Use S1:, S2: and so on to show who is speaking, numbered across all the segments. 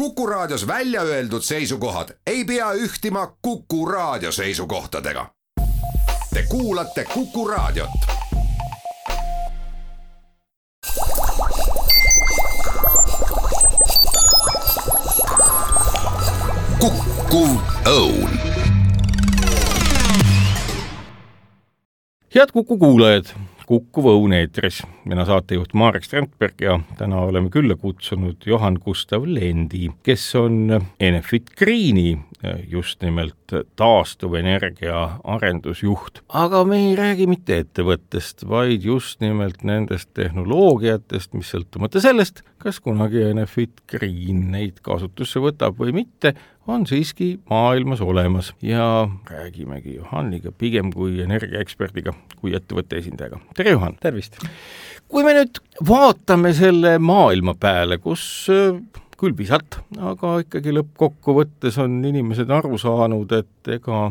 S1: Kuku Raadios välja öeldud seisukohad ei pea ühtima Kuku Raadio seisukohtadega. Te kuulate Kuku Raadiot. Kuku Õun
S2: head Kuku kuulajad, Kuku Õun eetris, mina saatejuht Marek Strandberg ja täna oleme külla kutsunud Johan Gustav Lendi, kes on Enefit Greeni just nimelt taastuvenergia arendusjuht. aga me ei räägi mitte ettevõttest, vaid just nimelt nendest tehnoloogiatest, mis sõltumata sellest, kas kunagi Enefit Green neid kasutusse võtab või mitte, on siiski maailmas olemas ja räägimegi Johaniga pigem kui energiaeksperdiga, kui ettevõtte esindajaga. tere, Johan!
S3: tervist!
S2: kui me nüüd vaatame selle maailma peale, kus äh, küll visalt, aga ikkagi lõppkokkuvõttes on inimesed aru saanud, et ega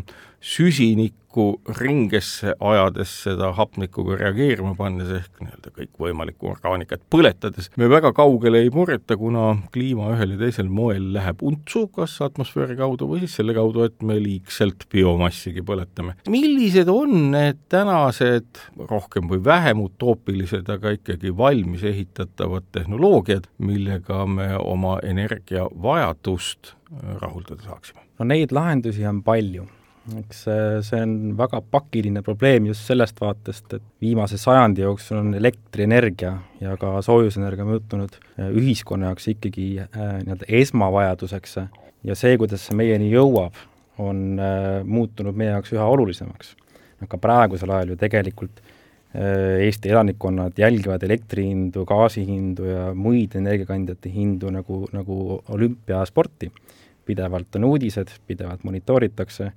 S2: süsinikku ringesse ajades seda hapnikuga reageerima pannes ehk nii-öelda kõikvõimalikku orgaanikat põletades me väga kaugele ei mureta, kuna kliima ühel ja teisel moel läheb untsu, kas atmosfääri kaudu või siis selle kaudu, et me liigselt biomassigi põletame. millised on need tänased rohkem või vähem utoopilised, aga ikkagi valmis ehitatavad tehnoloogiad, millega me oma energiavajadust rahuldada saaksime?
S3: no neid lahendusi on palju eks see on väga pakiline probleem just sellest vaatest, et viimase sajandi jooksul on elektrienergia ja ka soojusenergia muutunud äh, ühiskonna jaoks ikkagi äh, nii-öelda esmavajaduseks ja see, kuidas see meieni jõuab, on äh, muutunud meie jaoks üha olulisemaks. aga praegusel ajal ju tegelikult Eesti elanikkonnad jälgivad elektri hindu, gaasi hindu ja muid energiakandjate hindu nagu, nagu olümpiasporti. pidevalt on uudised, pidevalt monitooritakse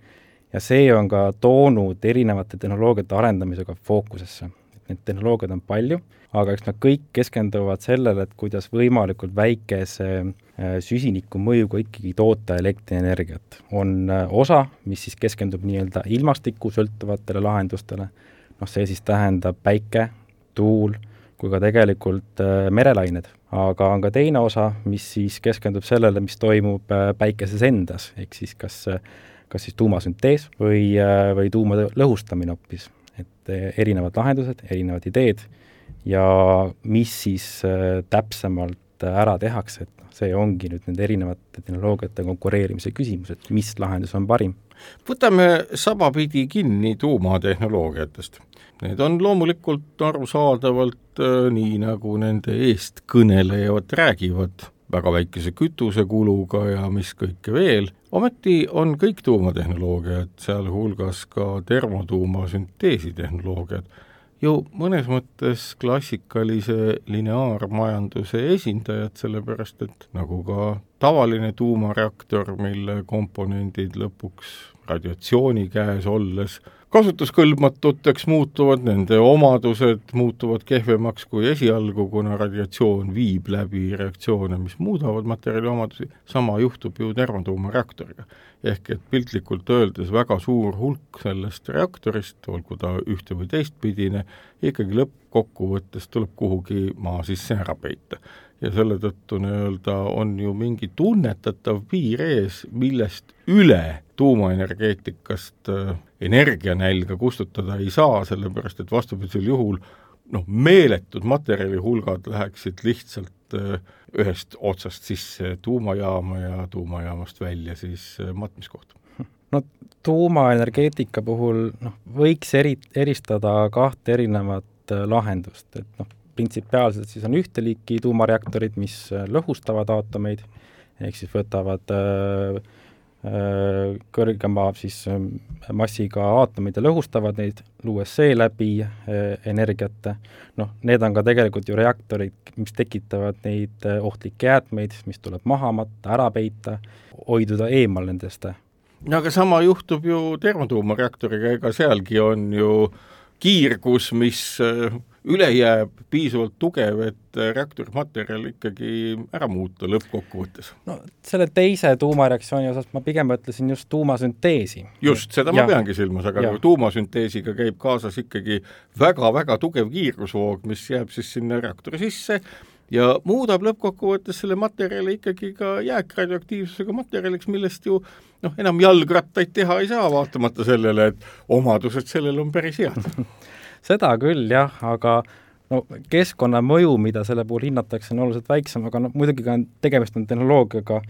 S3: ja see on ka toonud erinevate tehnoloogiate arendamisega fookusesse. Neid tehnoloogiaid on palju, aga eks nad kõik keskenduvad sellele, et kuidas võimalikult väikese äh, süsiniku mõjuga ikkagi toota elektrienergiat. on äh, osa, mis siis keskendub nii-öelda ilmastikku sõltuvatele lahendustele, noh see siis tähendab päike, tuul, kui ka tegelikult äh, merelained. aga on ka teine osa, mis siis keskendub sellele, mis toimub päikeses endas, ehk siis kas kas siis tuumasüntees või, äh, või tuumade lõhustamine hoopis. et äh, erinevad lahendused, erinevad ideed ja mis siis äh, täpsemalt ära tehakse, et noh, see ongi nüüd nende erinevate tehnoloogiate konkureerimise küsimus, et mis lahendus on parim.
S2: võtame sabapidi kinni tuumatehnoloogiatest. Need on loomulikult arusaadavalt nii, nagu nende eestkõnelejad räägivad, väga väikese kütusekuluga ja mis kõike veel, ometi on kõik tuumatehnoloogiad, sealhulgas ka termotuumasünteesi tehnoloogiad, ju mõnes mõttes klassikalise lineaarmajanduse esindajad, sellepärast et nagu ka tavaline tuumareaktor, mille komponendid lõpuks radiatsiooni käes olles kasutuskõlbmatuteks muutuvad, nende omadused muutuvad kehvemaks kui esialgu, kuna radiatsioon viib läbi reaktsioone, mis muudavad materjali omadusi, sama juhtub ju termotuumareaktoriga. ehk et piltlikult öeldes väga suur hulk sellest reaktorist, olgu ta ühte- või teistpidine, ikkagi lõppkokkuvõttes tuleb kuhugi maa sisse ära peita ja selle tõttu nii-öelda on ju mingi tunnetatav piir ees, millest üle tuumaenergeetikast äh, energianälga kustutada ei saa, sellepärast et vastupidisel juhul noh, meeletud materjalihulgad läheksid lihtsalt äh, ühest otsast sisse tuumajaama ja tuumajaamast välja siis äh, matmiskohta.
S3: no tuumaenergeetika puhul noh, võiks eri, eristada kahte erinevat lahendust, et noh, printsipiaalselt siis on ühte liiki tuumareaktorid, mis äh, lõhustavad aatomeid, ehk siis võtavad äh, äh, kõrgema siis massiga aatomeid ja lõhustavad neid, luues seeläbi energiat. noh, need on ka tegelikult ju reaktorid, mis tekitavad neid ohtlikke jäätmeid, mis tuleb maha matta, ära peita, hoiduda eemal nendest.
S2: no aga sama juhtub ju termotuumareaktoriga, ega sealgi on ju kiirgus, mis üle jääb piisavalt tugev, et reaktori materjal ikkagi ära muuta lõppkokkuvõttes.
S3: no selle teise tuumareaktsiooni osas ma pigem mõtlesin just tuumasünteesi.
S2: just, seda ma ja. peangi silmas, aga ja. tuumasünteesiga käib kaasas ikkagi väga-väga tugev kiirgusvoog, mis jääb siis sinna reaktori sisse ja muudab lõppkokkuvõttes selle materjali ikkagi ka jääkradioaktiivsusega materjaliks, millest ju noh, enam jalgrattaid teha ei saa, vaatamata sellele, et omadused sellel on päris head
S3: seda küll jah, aga no keskkonnamõju, mida selle puhul hinnatakse, on oluliselt väiksem, aga noh, muidugi ka tegemist on tehnoloogiaga,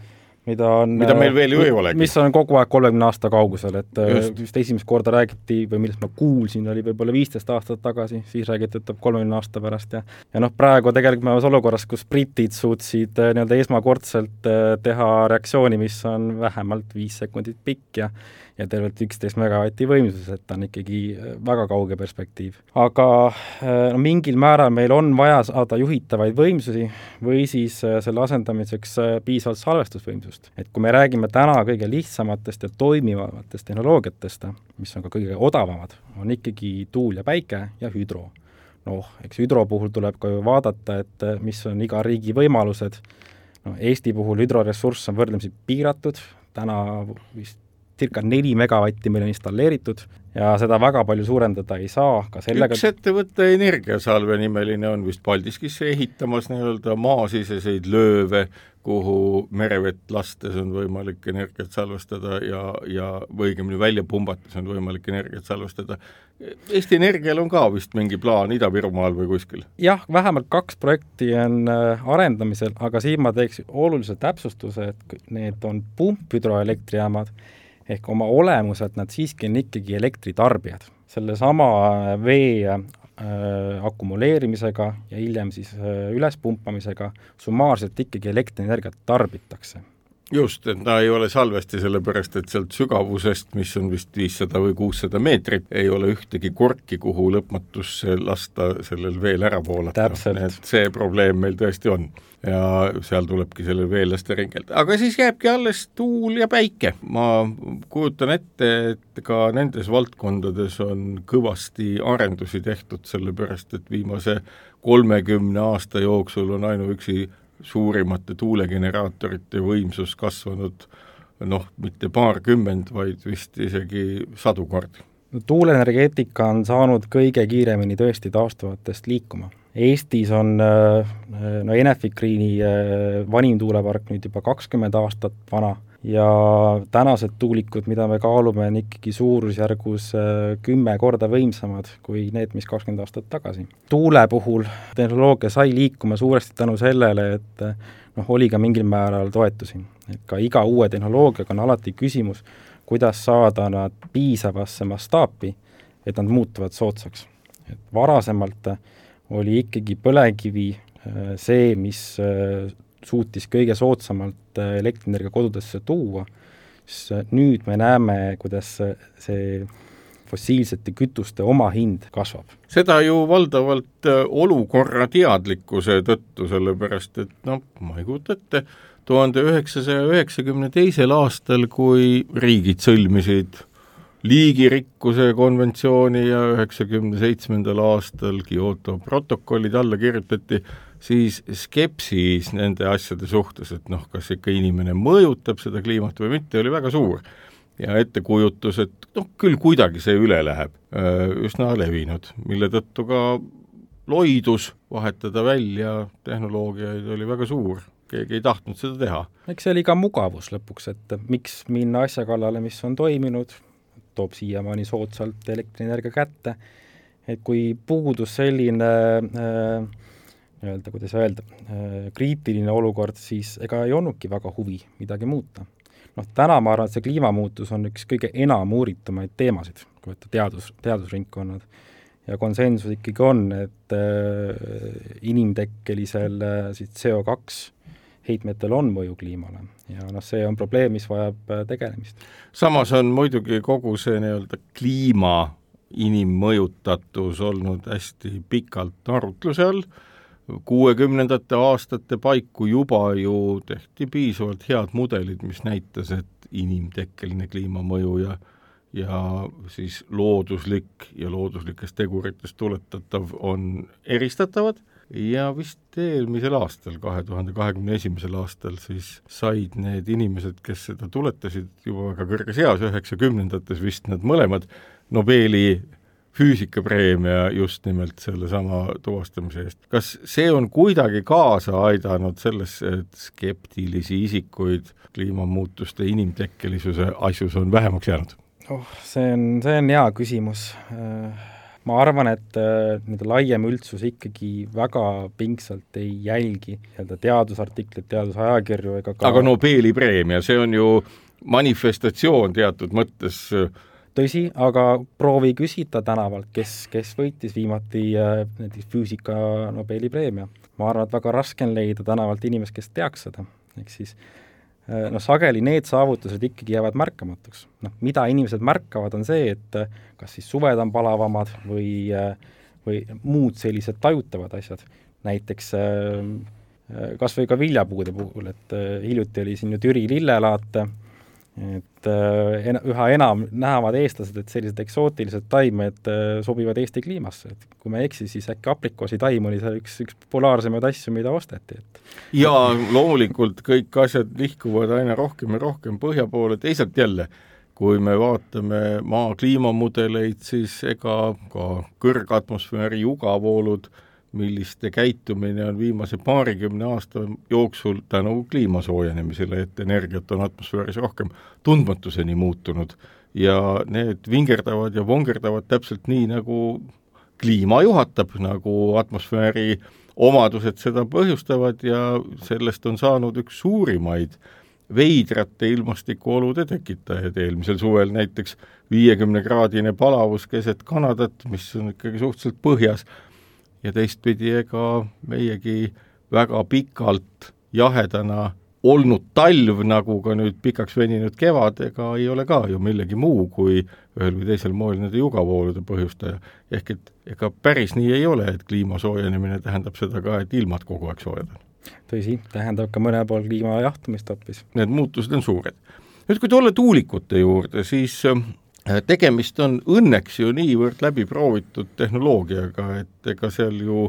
S3: mida on
S2: mida meil veel ju ei olegi.
S3: mis on kogu aeg kolmekümne aasta kaugusel, et äh, just. vist esimest korda räägiti või millest ma kuulsin, oli võib-olla viisteist aastat tagasi, siis räägiti, et tuleb kolmekümne aasta pärast ja ja noh, praegu tegelikult me oleme olukorras, kus britid suutsid äh, nii-öelda esmakordselt äh, teha reaktsiooni, mis on vähemalt viis sekundit pikk ja ja tervelt üksteist megavati võimsuses, et ta on ikkagi äh, väga kauge perspektiiv. aga äh, no mingil määral meil on vaja saada juhitavaid võimsusi või siis äh, selle asendamiseks piisavalt salvestusvõimsust. et kui me räägime täna kõige lihtsamatest ja toimivamatest tehnoloogiatest, mis on ka kõige odavamad, on ikkagi tuul ja päike ja hüdro. noh, eks hüdro puhul tuleb ka ju vaadata, et mis on iga riigi võimalused, no Eesti puhul hüdroressurss on võrdlemisi piiratud, täna vist circa neli megavatti meil on installeeritud ja seda väga palju suurendada ei saa, ka sellega
S2: üks ettevõte, Energiasalve nimeline, on vist Paldiskisse ehitamas nii-öelda maasiseseid lööve, kuhu merevett lastes on võimalik energiat salvestada ja, ja või õigemini välja pumbates on võimalik energiat salvestada. Eesti Energial on ka vist mingi plaan Ida-Virumaal või kuskil?
S3: jah, vähemalt kaks projekti on äh, arendamisel, aga siin ma teeks olulise täpsustuse, et need on pumphüdroelektrijaamad ehk oma olemuselt nad siiski on ikkagi elektritarbijad. sellesama vee äh, akumuleerimisega ja hiljem siis äh, ülespumpamisega summaarselt ikkagi elektrienergiat tarbitakse
S2: just, et ta ei ole salvesti, sellepärast et sealt sügavusest, mis on vist viissada või kuussada meetrit, ei ole ühtegi korki, kuhu lõpmatusse lasta sellel veel ära voolata. et see probleem meil tõesti on. ja seal tulebki sellel veel lasta ringelda, aga siis jääbki alles tuul ja päike. ma kujutan ette, et ka nendes valdkondades on kõvasti arendusi tehtud, sellepärast et viimase kolmekümne aasta jooksul on ainuüksi suurimate tuulegeneraatorite võimsus kasvanud noh, mitte paarkümmend, vaid vist isegi sadu kordi.
S3: tuuleenergeetika on saanud kõige kiiremini tõesti taastuvatest liikuma. Eestis on äh, no Enefit Greeni äh, vanim tuulepark nüüd juba kakskümmend aastat vana ja tänased tuulikud, mida me kaalume, on ikkagi suurusjärgus äh, kümme korda võimsamad kui need, mis kakskümmend aastat tagasi. tuule puhul tehnoloogia sai liikuma suuresti tänu sellele, et äh, noh, oli ka mingil määral toetusi. et ka iga uue tehnoloogiaga on alati küsimus, kuidas saada nad piisavasse mastaapi, et nad muutuvad soodsaks. et varasemalt oli ikkagi põlevkivi äh, see, mis suutis kõige soodsamalt äh, elektrienergia kodudesse tuua, siis äh, nüüd me näeme, kuidas see fossiilsete kütuste omahind kasvab.
S2: seda ju valdavalt äh, olukorra teadlikkuse tõttu, sellepärast et noh, ma ei kujuta ette, tuhande üheksasaja üheksakümne teisel aastal, kui riigid sõlmisid liigirikkuse konventsiooni ja üheksakümne seitsmendal aastal Kyoto protokollid alla kirjutati, siis skepsis nende asjade suhtes, et noh, kas ikka inimene mõjutab seda kliimat või mitte, oli väga suur. ja ettekujutus, et noh, küll kuidagi see üle läheb, üsna levinud, mille tõttu ka loidus vahetada välja tehnoloogiaid oli väga suur keegi ei tahtnud seda teha.
S3: eks see oli ka mugavus lõpuks, et miks minna asja kallale, mis on toiminud, toob siiamaani soodsalt elektrienergia kätte, et kui puudus selline äh, nii-öelda, kuidas öelda, äh, kriitiline olukord, siis ega ei olnudki väga huvi midagi muuta. noh, täna ma arvan, et see kliimamuutus on üks kõige enam uuritumaid teemasid, kui võtta teadus, teadusringkonnad, ja konsensus ikkagi on, et äh, inimtekkelisel äh, siis CO2 heitmetel on mõju kliimale ja noh, see on probleem, mis vajab äh, tegelemist.
S2: samas on muidugi kogu see nii-öelda kliima inimmõjutatus olnud hästi pikalt arutluse all kuuekümnendate aastate paiku juba ju tehti piisavalt head mudelid, mis näitas, et inimtekkeline kliimamõju ja ja siis looduslik ja looduslikest teguritest tuletatav on eristatavad. Ja vist eelmisel aastal, kahe tuhande kahekümne esimesel aastal siis said need inimesed, kes seda tuletasid juba väga kõrges eas, üheksakümnendates vist nad mõlemad, Nobeli füüsikapreemia just nimelt sellesama tuvastamise eest. kas see on kuidagi kaasa aidanud sellesse, et skeptilisi isikuid kliimamuutuste inimtekkelisuse asjus on vähemaks jäänud?
S3: oh, see on, see on hea küsimus. Ma arvan, et nii-öelda laiem üldsus ikkagi väga pingsalt ei jälgi nii-öelda teadusartikleid, teadusajakirju ega
S2: ka aga Nobeli preemia, see on ju manifestatsioon teatud mõttes äh,
S3: tõsi, aga proovi küsida tänavalt, kes, kes võitis viimati äh, näiteks füüsika Nobeli preemia. ma arvan, et väga raske on leida tänavalt inimest, kes teaks seda, ehk siis noh, sageli need saavutused ikkagi jäävad märkamatuks. noh, mida inimesed märkavad, on see, et äh, kas siis suved on palavamad või, või muud sellised tajutavad asjad. näiteks kas või ka viljapuude puhul, et hiljuti oli siin ju Türi lillelaat, et äh, en-, üha enam näevad eestlased, et sellised eksootilised taimed äh, sobivad Eesti kliimasse, et kui ma ei eksi, siis äkki aprikoositaim oli seal üks, üks populaarsemaid asju, mida osteti, et
S2: jaa, loomulikult kõik asjad nihkuvad aina rohkem ja rohkem põhja poole, teisalt jälle, kui me vaatame maa kliimamudeleid, siis ega ka kõrgatmosfääri jugavoolud äh, milliste käitumine on viimase paarikümne aasta jooksul tänu kliima soojenemisele, et energiat on atmosfääris rohkem, tundmatuseni muutunud. ja need vingerdavad ja vongerdavad täpselt nii, nagu kliima juhatab, nagu atmosfääri omadused seda põhjustavad ja sellest on saanud üks suurimaid veidrate ilmastikuolude tekitajaid, eelmisel suvel näiteks viiekümnekraadine palavus keset Kanadat, mis on ikkagi suhteliselt põhjas, ja teistpidi, ega meiegi väga pikalt jahedana olnud talv, nagu ka nüüd pikaks veninud kevad, ega ei ole ka ju millegi muu kui ühel või teisel moel nende jugavoolude põhjustaja. ehk et ega päris nii ei ole, et kliima soojenemine tähendab seda ka, et ilmad kogu aeg soojenevad.
S3: tõsi, tähendab ka mõnel pool kliima jahtumist hoopis.
S2: Need muutused on suured. nüüd, kui tulla tuulikute juurde, siis tegemist on õnneks ju niivõrd läbiproovitud tehnoloogiaga, et ega seal ju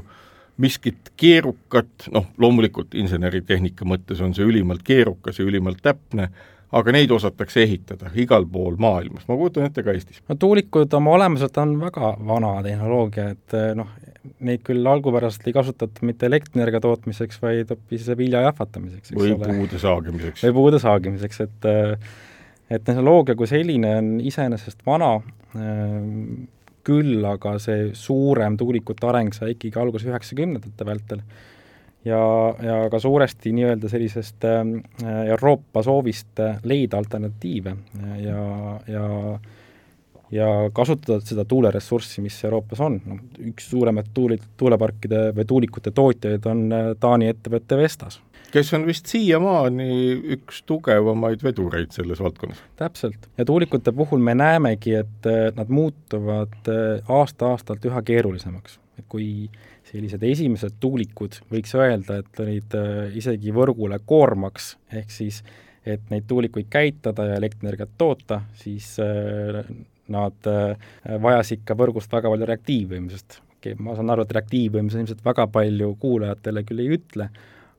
S2: miskit keerukat, noh loomulikult inseneritehnika mõttes on see ülimalt keerukas ja ülimalt täpne, aga neid osatakse ehitada igal pool maailmas, ma kujutan ette ka Eestis.
S3: no tuulikud oma olemuselt on väga vana tehnoloogia, et eh, noh, neid küll algupäraselt ei kasutata mitte elektrienergia tootmiseks, vaid hoopis vilja jahvatamiseks,
S2: või ole. puude saagimiseks.
S3: või puude saagimiseks, et äh, et tehnoloogia kui selline on iseenesest vana, küll aga see suurem tuulikute areng sai ikkagi alguse üheksakümnendate vältel. Ja, ja ka suuresti nii-öelda sellisest äh, Euroopa soovist leida alternatiive ja, ja ja kasutada seda tuuleressurssi, mis Euroopas on, noh üks suuremaid tuuli, tuuleparkide või tuulikute tootjaid on äh, Taani ettevõte Vestas
S2: kes on vist siiamaani üks tugevamaid vedureid selles valdkonnas.
S3: täpselt. ja tuulikute puhul me näemegi, et äh, nad muutuvad äh, aasta-aastalt üha keerulisemaks. et kui sellised esimesed tuulikud, võiks öelda, et olid äh, isegi võrgule koormaks, ehk siis et neid tuulikuid käitada ja elektrienergiat toota, siis nad vajas ikka võrgust väga palju reaktiivvõimsust. ma saan aru, et reaktiivvõimsus ilmselt väga palju kuulajatele küll ei ütle,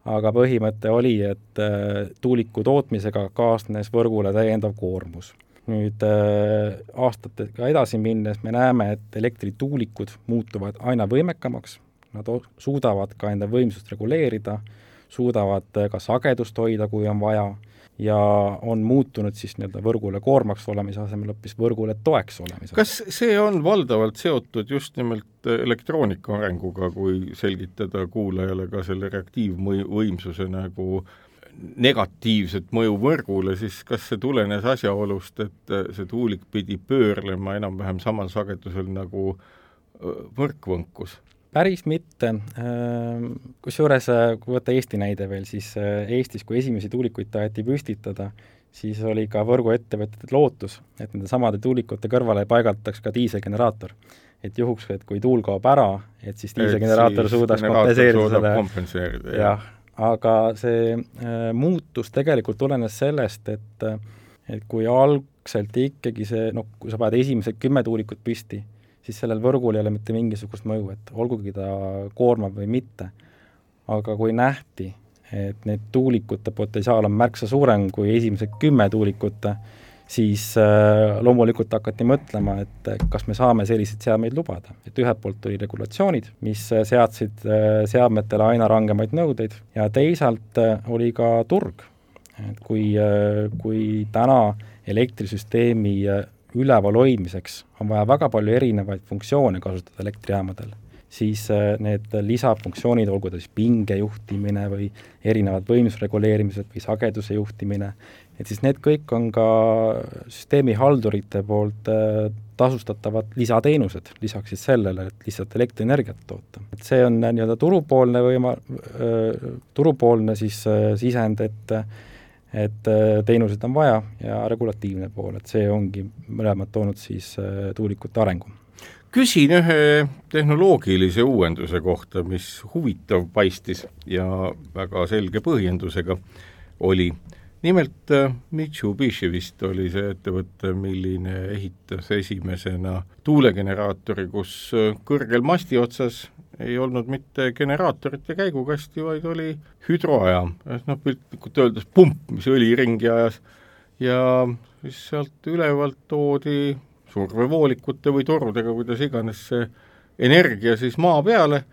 S3: aga põhimõte oli, et äh, tuuliku tootmisega kaasnes võrgule täiendav koormus. nüüd äh, aastatega edasi minnes me näeme, et elektrituulikud muutuvad aina võimekamaks, nad suudavad ka enda võimsust reguleerida, suudavad äh, ka sagedust hoida, kui on vaja ja on muutunud siis nii-öelda võrgule koormaks olemise asemel hoopis võrgule toeks olemise.
S2: kas see on valdavalt seotud just nimelt elektroonika arenguga, kui selgitada kuulajale ka selle reaktiivvõimsuse nagu negatiivset mõju võrgule, siis kas see tulenes asjaolust, et see tuulik pidi pöörlema enam-vähem samal sagedusel nagu võrk võnkus?
S3: Päris mitte, ehm, kusjuures äh, kui võtta Eesti näide veel, siis äh, Eestis, kui esimesi tuulikuid taheti püstitada, siis oli ka võrguettevõtjatel lootus, et nende samade tuulikute kõrvale paigaldataks ka diiselgeneraator. et juhuks, et kui tuul kaob ära, et siis diiselgeneraator suudaks kompenseerida selle, jah, aga see äh, muutus tegelikult tulenes sellest, et et kui algselt ikkagi see, noh, kui sa paned esimesed kümme tuulikut püsti, siis sellel võrgul ei ole mitte mingisugust mõju, et olgugi ta koormab või mitte. aga kui nähti, et need tuulikute potentsiaal on märksa suurem kui esimesed kümme tuulikut, siis äh, loomulikult hakati mõtlema, et kas me saame selliseid seadmeid lubada. et ühelt poolt tuli regulatsioonid, mis seadsid seadmetele aina rangemaid nõudeid ja teisalt oli ka turg. et kui, kui täna elektrisüsteemi üleval hoidmiseks on vaja väga palju erinevaid funktsioone kasutada elektrijaamadel, siis äh, need lisafunktsioonid, olgu ta siis pinge juhtimine või erinevad võimsusreguleerimised või sageduse juhtimine, et siis need kõik on ka süsteemihaldurite poolt äh, tasustatavad lisateenused, lisaks siis sellele, et lihtsalt elektrienergiat toota. et see on äh, nii-öelda turupoolne võima-, turupoolne siis sisend, et et teenuseid on vaja ja regulatiivne pool, et see ongi mõlemad toonud siis tuulikute arengu
S2: küsin ühe tehnoloogilise uuenduse kohta, mis huvitav paistis ja väga selge põhjendusega oli. nimelt äh, Mitsubishi vist oli see ettevõte, milline ehitas esimesena tuulegeneraatori, kus äh, kõrgel masti otsas ei olnud mitte generaatorite käigukasti, vaid oli hüdroajam, noh piltlikult öeldes pump, mis õli ringi ajas ja siis sealt ülevalt toodi survevoolikute või torudega, kuidas iganes see energia siis maa peale,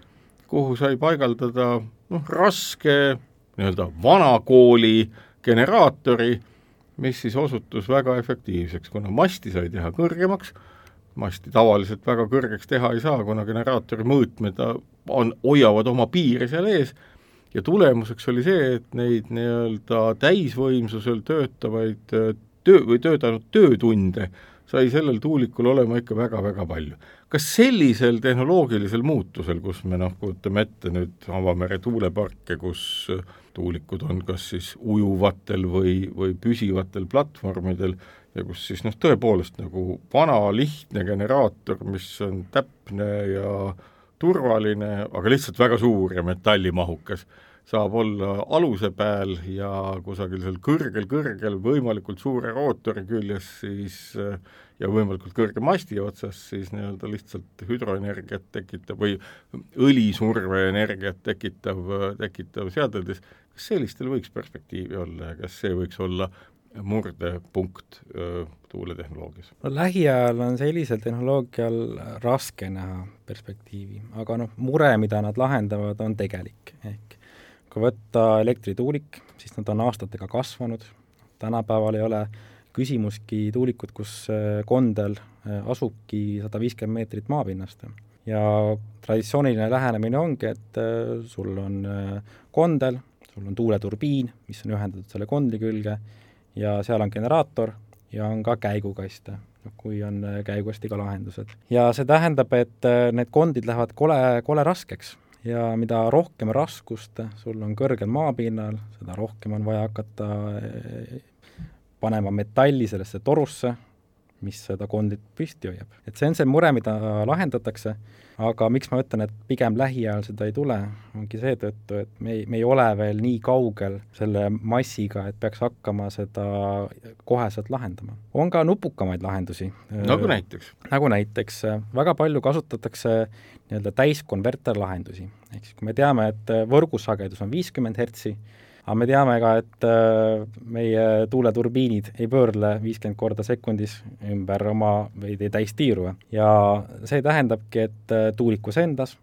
S2: kuhu sai paigaldada noh, raske nii-öelda vanakooli generaatori, mis siis osutus väga efektiivseks, kuna masti sai teha kõrgemaks, masti tavaliselt väga kõrgeks teha ei saa, kuna generaatori mõõtmed on, hoiavad oma piire seal ees, ja tulemuseks oli see, et neid nii-öelda täisvõimsusel töötavaid töö või töötanud töötunde sai sellel tuulikul olema ikka väga-väga palju. kas sellisel tehnoloogilisel muutusel, kus me noh, kujutame ette nüüd avamere tuuleparke, kus tuulikud on kas siis ujuvatel või, või püsivatel platvormidel ja kus siis noh, tõepoolest nagu vana lihtne generaator, mis on täpne ja turvaline, aga lihtsalt väga suur ja metallimahukas saab olla aluse peal ja kusagil seal kõrgel-kõrgel, võimalikult suure rootori küljes siis ja võimalikult kõrge masti otsas, siis nii-öelda lihtsalt hüdroenergiat tekitav või õlisurveenergiat tekitav, tekitav seadeldis, kas sellistel võiks perspektiivi olla ja kas see võiks olla murdepunkt tuuletehnoloogias?
S3: no lähiajal on sellisel tehnoloogial raske näha perspektiivi, aga noh, mure, mida nad lahendavad, on tegelik, ehk kui võtta elektrituulik, siis nad on aastatega kasvanud, tänapäeval ei ole küsimuski tuulikut, kus kondel asubki sada viiskümmend meetrit maapinnast. ja traditsiooniline lähenemine ongi, et sul on kondel, sul on tuuleturbiin, mis on ühendatud selle kondli külge, ja seal on generaator ja on ka käigukast, noh kui on käigukastiga lahendused. ja see tähendab, et need kondid lähevad kole, kole raskeks ja mida rohkem raskust sul on kõrgel maapinnal, seda rohkem on vaja hakata eh, panema metalli sellesse torusse, mis seda kondit püsti hoiab. et see on see mure, mida lahendatakse, aga miks ma ütlen, et pigem lähiajal seda ei tule, ongi seetõttu, et me ei, me ei ole veel nii kaugel selle massiga, et peaks hakkama seda koheselt lahendama. on ka nupukamaid lahendusi.
S2: nagu näiteks?
S3: nagu näiteks, väga palju kasutatakse nii-öelda täiskonverterlahendusi, ehk siis kui me teame, et võrgusagedus on viiskümmend hertsi, aga me teame ka, et äh, meie tuuleturbiinid ei pöörle viiskümmend korda sekundis ümber oma või täistiiru ja see tähendabki, et äh, tuulikus endas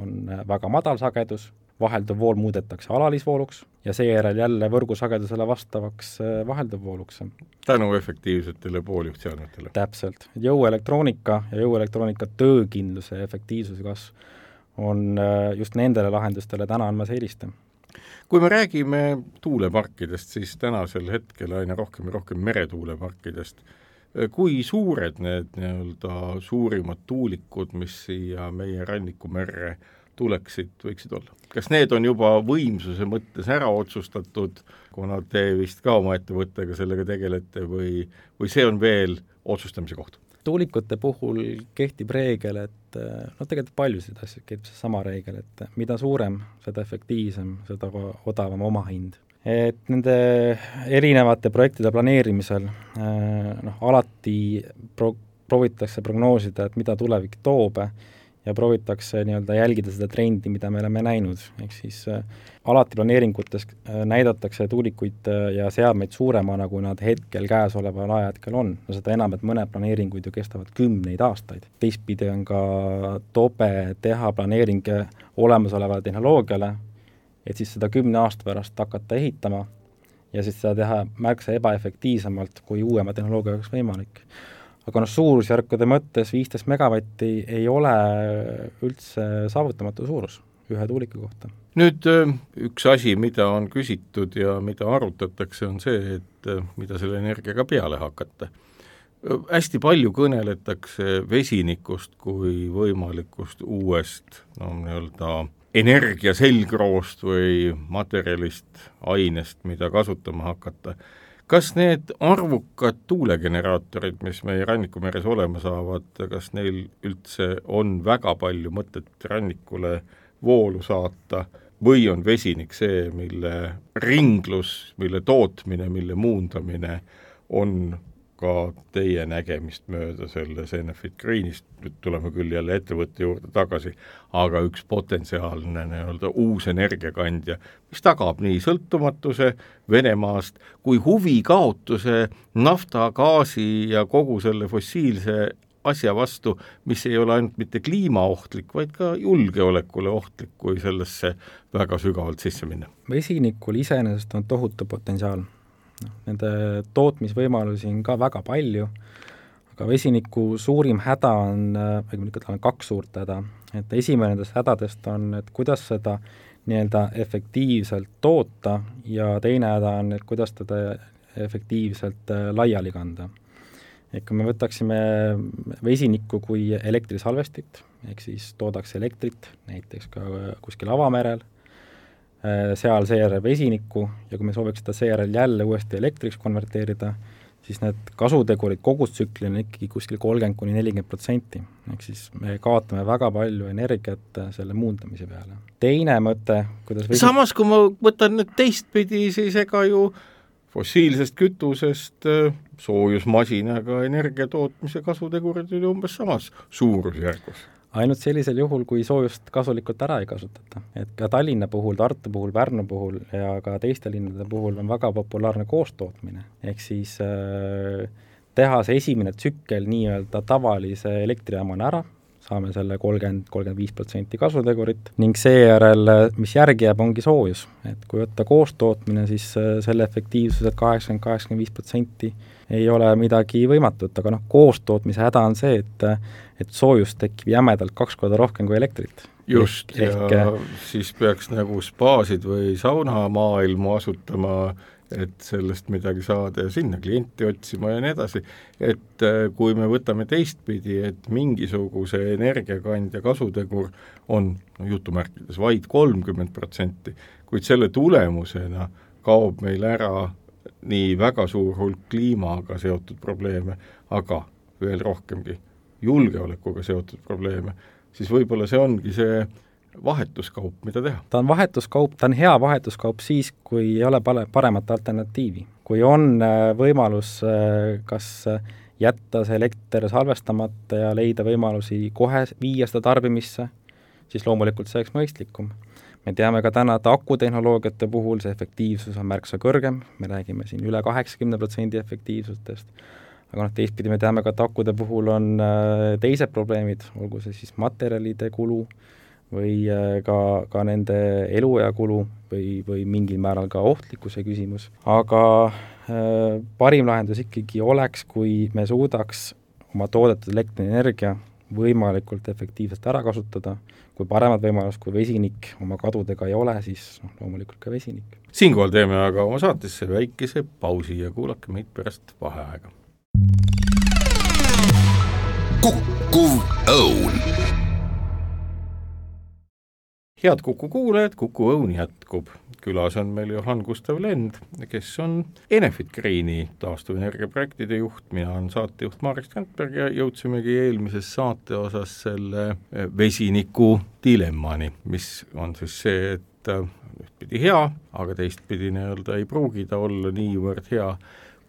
S3: on äh, väga madal sagedus, vahelduv vool muudetakse alalisvooluks ja seejärel jälle võrgusagedusele vastavaks vahelduvvooluks.
S2: tänu efektiivsetele pooljuhtseadmetele?
S3: täpselt, jõuelektroonika ja jõuelektroonika töökindluse ja efektiivsuse kasv on just nendele lahendustele täna andmas eelist
S2: kui me räägime tuuleparkidest, siis tänasel hetkel aina rohkem ja rohkem meretuuleparkidest, kui suured need nii-öelda suurimad tuulikud, mis siia meie rannikumerre tuleksid, võiksid olla? kas need on juba võimsuse mõttes ära otsustatud, kuna te vist ka oma ettevõttega sellega tegelete või, või see on veel otsustamise koht?
S3: Tuulikute puhul kehtib reegel, et noh, tegelikult paljusid asju kehtib seesama reegel, et mida suurem, seda efektiivsem, seda odavam omahind. et nende erinevate projektide planeerimisel noh, alati pro-, proovitakse prognoosida, et mida tulevik toob ja proovitakse nii-öelda jälgida seda trendi, mida me oleme näinud, ehk siis äh, alati planeeringutes äh, näidatakse tuulikuid äh, ja seadmeid suuremana, kui nad hetkel käesoleval ajahetkel on. no seda enam, et mõned planeeringud ju kestavad kümneid aastaid. teistpidi on ka tobe teha planeering olemasolevale tehnoloogiale, et siis seda kümne aasta pärast hakata ehitama ja siis seda teha märksa ebaefektiivsemalt, kui uuema tehnoloogia oleks võimalik aga noh, suurusjärkude mõttes viisteist megavatti ei ole üldse saavutamatu suurus ühe tuuliku kohta.
S2: nüüd üks asi, mida on küsitud ja mida arutatakse, on see, et mida selle energiaga peale hakata. hästi palju kõneletakse vesinikust kui võimalikust uuest no nii-öelda energia selgroost või materjalist, ainest, mida kasutama hakata kas need arvukad tuulegeneraatorid, mis meie rannikumeres olema saavad, kas neil üldse on väga palju mõtet rannikule voolu saata või on vesinik see, mille ringlus, mille tootmine, mille muundamine on ka teie nägemist mööda selles Enefit Greenist, nüüd tuleme küll jälle ettevõtte juurde tagasi, aga üks potentsiaalne nii-öelda uus energiakandja, mis tagab nii sõltumatuse Venemaast kui huvikaotuse nafta, gaasi ja kogu selle fossiilse asja vastu, mis ei ole ainult mitte kliimaohtlik, vaid ka julgeolekule ohtlik, kui sellesse väga sügavalt sisse minna.
S3: vesinikul iseenesest on tohutu potentsiaal noh, nende tootmisvõimalusi on ka väga palju, aga vesiniku suurim häda on, õigemini tal on kaks suurt häda, et esimene nendest hädadest on, et kuidas seda nii-öelda efektiivselt toota ja teine häda on, et kuidas teda efektiivselt äh, laiali kanda. et kui me võtaksime vesinikku kui elektrisalvestit, ehk siis toodaks elektrit näiteks ka kuskil avamerel, Äh, seal seejärel vesinikku ja kui me sooviks seda seejärel jälle uuesti elektriks konverteerida, siis need kasutegurid kogustsükli on ikkagi kuskil kolmkümmend kuni nelikümmend protsenti. ehk siis me kaotame väga palju energiat äh, selle muundamise peale. teine mõte, kuidas
S2: vesi... samas, kui ma võtan nüüd teistpidi, siis ega ju fossiilsest kütusest äh, soojusmasinaga energia tootmise kasutegurid olid umbes samas suurusjärgus
S3: ainult sellisel juhul, kui soojust kasulikult ära ei kasutata. et ka Tallinna puhul, Tartu puhul, Pärnu puhul ja ka teiste linnade puhul on väga populaarne koostootmine, ehk siis äh, teha see esimene tsükkel nii-öelda tavalise elektrijaamana ära, saame selle kolmkümmend, kolmkümmend viis protsenti kasutegurit ning seejärel, mis järgi jääb, ongi soojus. et kui võtta koostootmine, siis äh, selle efektiivsuselt kaheksakümmend, kaheksakümmend viis protsenti ei ole midagi võimatut, aga noh, koostootmise häda on see, et et soojust tekib jämedalt kaks korda rohkem kui elektrit.
S2: just, ja ehk, siis peaks nagu spaasid või saunamaailmu asutama et sellest midagi saada ja sinna klienti otsima ja nii edasi, et äh, kui me võtame teistpidi, et mingisuguse energiakandja kasutegur on no jutumärkides vaid kolmkümmend protsenti, kuid selle tulemusena kaob meil ära nii väga suur hulk kliimaga seotud probleeme, aga veel rohkemgi julgeolekuga seotud probleeme, siis võib-olla see ongi see vahetuskaup, mida teha?
S3: ta on vahetuskaup, ta on hea vahetuskaup siis, kui ei ole pale, paremat alternatiivi. kui on äh, võimalus äh, kas äh, jätta see elekter salvestamata ja leida võimalusi kohe viia seda tarbimisse, siis loomulikult see oleks mõistlikum. me teame ka täna, et akutehnoloogiate puhul see efektiivsus on märksa kõrgem, me räägime siin üle kaheksakümne protsendi efektiivsustest, aga noh, teistpidi me teame ka, et akude puhul on teised probleemid, olgu see siis materjalide kulu, või äh, ka, ka nende eluea kulu või, või mingil määral ka ohtlikkuse küsimus, aga äh, parim lahendus ikkagi oleks, kui me suudaks oma toodetud elektrienergia võimalikult efektiivselt ära kasutada, kui paremat võimalust kui vesinik oma kadudega ei ole, siis noh, loomulikult ka vesinik.
S2: siinkohal teeme aga oma saatesse väikese pausi ja kuulake meid pärast vaheaega.
S1: kukkuv õun
S2: head Kuku kuulajad, Kuku Õun jätkub. külas on meil Johan Gustav Lend, kes on Enefit Greeni taastuvenergia projektide juht, mina olen saatejuht Marek Strandberg ja jõudsimegi eelmises saate osas selle eh, vesiniku dilemmani, mis on siis see, et eh, ühtpidi hea, aga teistpidi nii-öelda ei pruugi ta olla niivõrd hea,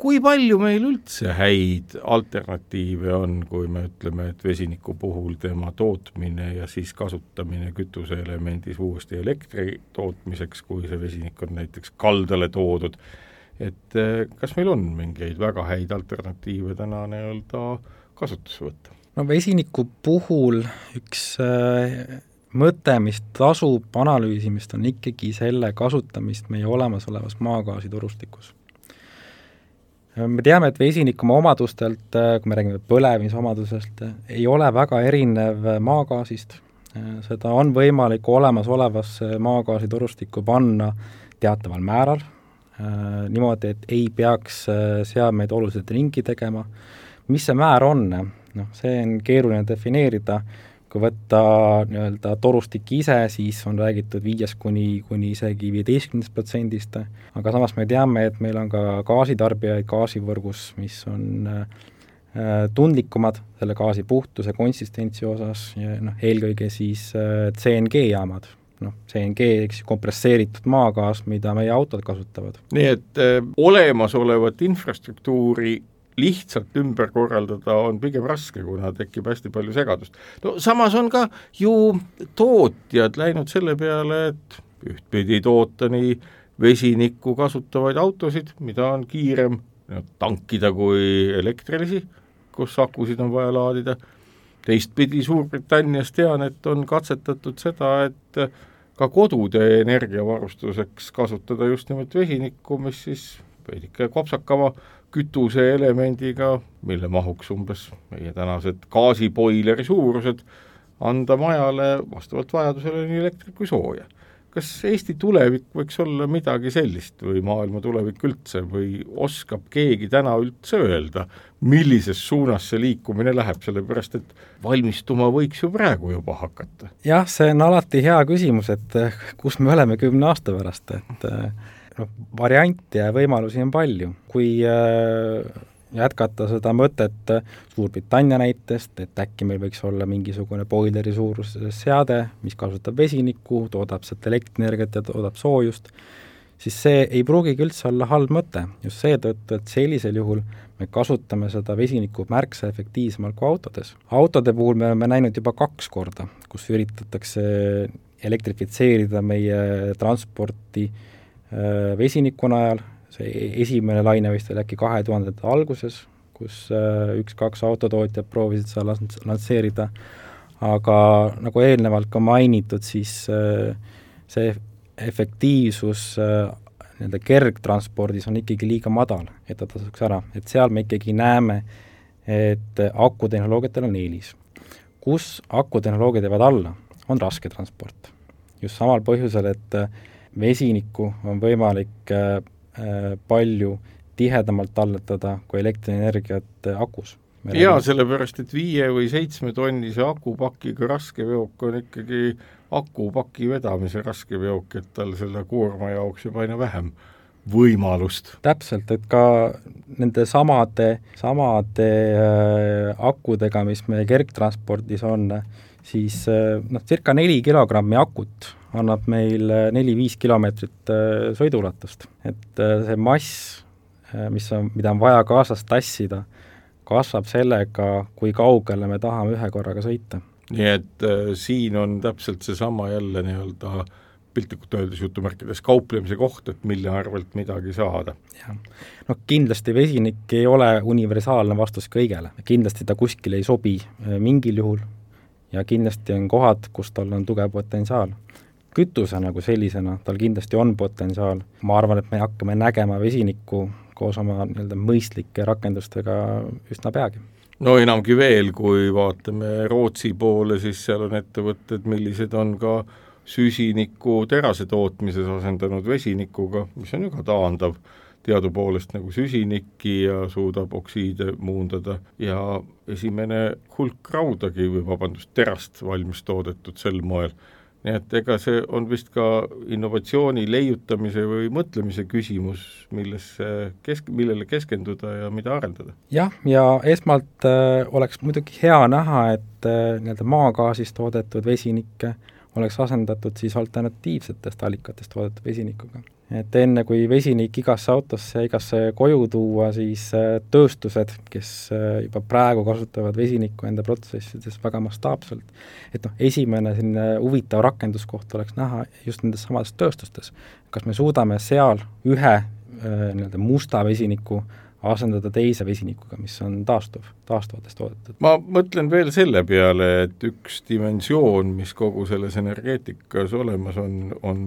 S2: kui palju meil üldse häid alternatiive on, kui me ütleme, et vesiniku puhul tema tootmine ja siis kasutamine kütuseelemendis uuesti elektri tootmiseks, kui see vesinik on näiteks kaldale toodud, et eh, kas meil on mingeid väga häid alternatiive täna nii-öelda kasutusse võtta?
S3: no vesiniku puhul üks äh, mõte, mis tasub analüüsimist, on ikkagi selle kasutamist meie olemasolevas maagaasitorustikus. Me teame, et vesinik oma omadustelt, kui me räägime põlemise omadusest, ei ole väga erinev maagaasist, seda on võimalik olemasolevasse maagaasitorustikku panna teataval määral, niimoodi, et ei peaks seadmeid oluliselt ringi tegema, mis see määr on, noh, see on keeruline defineerida, kui võtta nii-öelda torustik ise, siis on räägitud viiest kuni, kuni isegi viieteistkümnest protsendist, aga samas me teame, et meil on ka gaasitarbijaid gaasivõrgus, mis on äh, tundlikumad selle gaasi puhtuse, konsistentsi osas ja noh, eelkõige siis äh, CNG-jaamad, noh, CNG, eks ju, kompresseeritud maagaas, mida meie autod kasutavad.
S2: nii et äh, olemasolevat infrastruktuuri lihtsalt ümber korraldada on pigem raske, kuna tekib hästi palju segadust. no samas on ka ju tootjad läinud selle peale, et ühtpidi toota nii vesinikku kasutavaid autosid, mida on kiirem tankida kui elektrilisi, kus akusid on vaja laadida, teistpidi Suurbritannias tean, et on katsetatud seda, et ka kodude energiavarustuseks kasutada just nimelt vesinikku, mis siis veidike kopsakama kütuseelemendiga, mille mahuks umbes meie tänased gaasiboileri suurused, anda majale vastavalt vajadusele nii elektrit kui sooja. kas Eesti tulevik võiks olla midagi sellist või maailma tulevik üldse või oskab keegi täna üldse öelda, millises suunas see liikumine läheb, sellepärast et valmistuma võiks ju praegu juba hakata?
S3: jah, see on alati hea küsimus, et kus me oleme kümne aasta pärast, et noh, variante ja võimalusi on palju, kui äh, jätkata seda mõtet Suurbritannia näitest, et äkki meil võiks olla mingisugune boileri suuruses seade, mis kasutab vesinikku, toodab sealt elektrienergiat ja toodab soojust, siis see ei pruugigi üldse olla halb mõte, just seetõttu, et sellisel juhul me kasutame seda vesinikku märksa efektiivsemalt kui autodes. autode puhul me oleme näinud juba kaks korda, kus üritatakse elektrifitseerida meie transporti äh, Äh, vesiniku najal, see esimene laine vist oli äkki kahe tuhandete alguses, kus äh, üks-kaks autotootjat proovisid seda lansseerida, aga nagu eelnevalt ka mainitud, siis äh, see efektiivsus nii-öelda kergtranspordis on ikkagi liiga madal, et ta tasuks ära, et seal me ikkagi näeme, et akutehnoloogiatel on eelis. kus akutehnoloogiad jäävad alla, on rasketransport. just samal põhjusel, et äh, vesinikku on võimalik äh, äh, palju tihedamalt talletada kui elektrienergiat äh, akus.
S2: jaa, sellepärast et viie või seitsmetonnise akupakiga raskeveok on ikkagi akupaki vedamise raskeveok, et tal selle koorma jaoks jääb aina vähem võimalust.
S3: täpselt, et ka nende samade, samade äh, akudega, mis meie kergtranspordis on, siis noh, circa neli kilogrammi akut annab meil äh, neli-viis kilomeetrit äh, sõiduulatust. et äh, see mass, mis on, mida on vaja kaasas tassida, kasvab sellega, kui kaugele me tahame ühe korraga sõita.
S2: nii et äh, siin on täpselt seesama jälle nii-öelda piltlikult öeldes jutumärkides kauplemise koht, et mille arvelt midagi saada.
S3: jah, noh kindlasti vesinik ei ole universaalne vastus kõigele, kindlasti ta kuskile ei sobi mingil juhul ja kindlasti on kohad, kus tal on tugev potentsiaal kütuse nagu sellisena, tal kindlasti on potentsiaal, ma arvan, et me hakkame nägema vesinikku koos oma nii-öelda mõistlike rakendustega üsna peagi.
S2: no enamgi veel, kui vaatame Rootsi poole, siis seal on ettevõtted, millised on ka süsinikku terase tootmises asendanud vesinikuga, mis on ju ka taandav teadupoolest nagu süsinikki ja suudab oksiide muundada ja esimene hulk raudagi või vabandust, terast valmis toodetud sel moel nii et ega see on vist ka innovatsiooni leiutamise või mõtlemise küsimus, millesse kesk-, millele keskenduda ja mida arendada.
S3: jah, ja esmalt äh, oleks muidugi hea näha, et äh, nii-öelda maagaasist toodetud vesinikke oleks asendatud siis alternatiivsetest allikatest toodetud vesinikuga. Et enne, kui vesinik igasse autosse, igasse koju tuua, siis äh, tööstused, kes äh, juba praegu kasutavad vesinikku enda protsessides väga mastaapselt, et noh, esimene selline huvitav rakenduskoht oleks näha just nendes samades tööstustes. kas me suudame seal ühe nii-öelda musta vesiniku asendada teise vesinikuga, mis on taastuv, taastuvatest toodetud.
S2: ma mõtlen veel selle peale, et üks dimensioon, mis kogu selles energeetikas olemas on, on